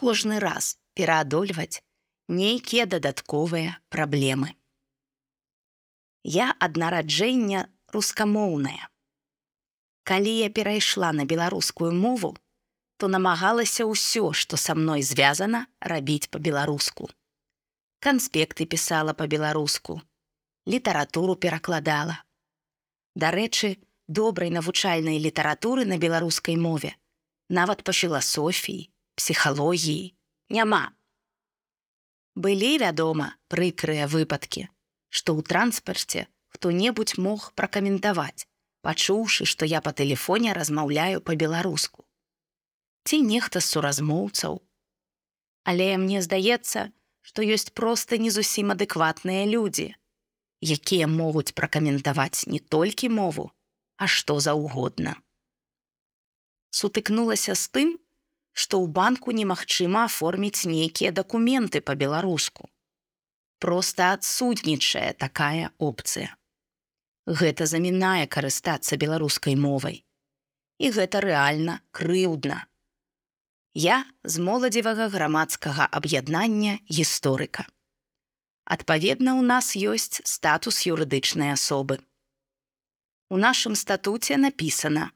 кожны раз пераадольваць нейкія дадатковыя праблемы. Я ад нараджэння рускамоўная. Калі я перайшла на беларускую мову, то намагалася ўсё, што са мной звязана рабіць па-беларуску. Канспекты пісала па-беларуску, літаратуру перакладала. Дарэчы, добрай навучальнай літаратуры на беларускай мове, нават па філасофіі, псіхалогіі няма. Былі, вядома, прыкрыя выпадкі, што ў транспарце хто-небудзь мог пракаментаваць, пачуўшы, што я па тэлефоне размаўляю па-беларуску. Ці нехта з суразмоўцаў. Але мне здаецца, што ёсць проста не зусім адэкватныя людзі, якія могуць пракаментаваць не толькі мову, а што заўгодна. Сутыкнулася з тым, што ў банку немагчыма аформіць нейкія дакументы па-беларуску. Проста адсутнічае такая опцыя. Гэта замінае карыстацца беларускай мовай. І гэта рэальна крыўдна. Я з моладзевага грамадскага аб'яднання гісторыка. Адпаведна, у нас ёсць статус юрыдычнай асобы. У нашым статуце напісана,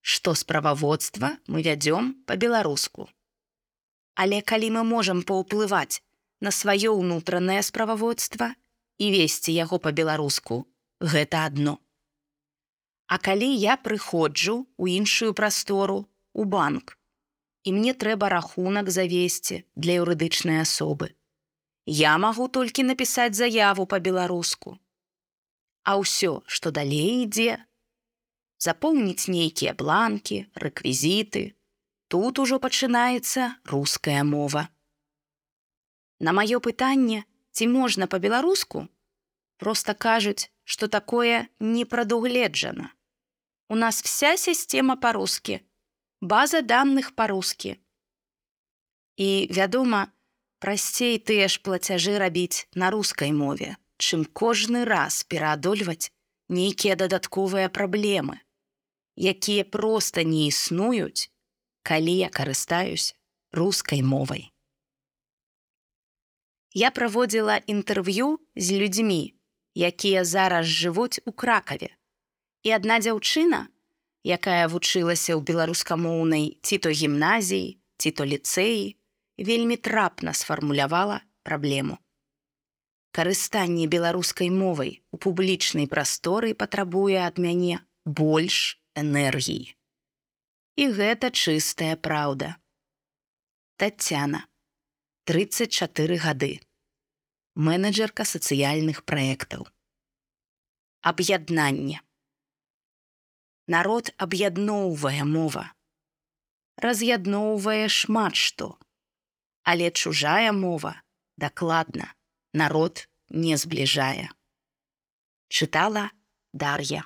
што справаводства мы вядзём па-беларуску. Але калі мы можам паўплываць на сваё ўнутранае справаводства і весці яго па-беларуску, гэта адно. А калі я прыходжу ў іншую прастору у банк, і мне трэба рахунак завесці для юрыдычнай асобы, я магу толькі напісаць заяву па-беларуску. А ўсё, што далей ідзе, запоўніць нейкія бланкі, рэквізіты. Тут ужо пачынаецца руская мова. На маё пытанне, ці можна па-беларуску, просто кажуць, што такое не прадугледжана. У нас вся сістэма па-рускі, база данных па-рускі. І, вядома, прасцей тыя ж плацяжы рабіць на рускай мове, чым кожны раз пераадольваць нейкія дадатковыя праблемы якія проста не існуюць, калі я карыстаюсь рускай мовай. Я праводзіла інтэрв'ю з людзьмі, якія зараз жывуць у кракаве. І адна дзяўчына, якая вучылася ў беларускамоўнай ці то гімназіі, ці то ліцэі, вельмі трапна сфармулявала праблему. Карыстанне беларускай мовай у публічнай прасторы патрабуе ад мяне больш энергіі. І гэта чыстая праўда. Тацяна, 34 гады. Менеджерка сацыяльных праектаў. Аб'яднанне. Народ аб'ядноўвае мова. Раз'ядноўвае шмат што. Але чужая мова дакладна народ не збліжае. Чытала Дар'я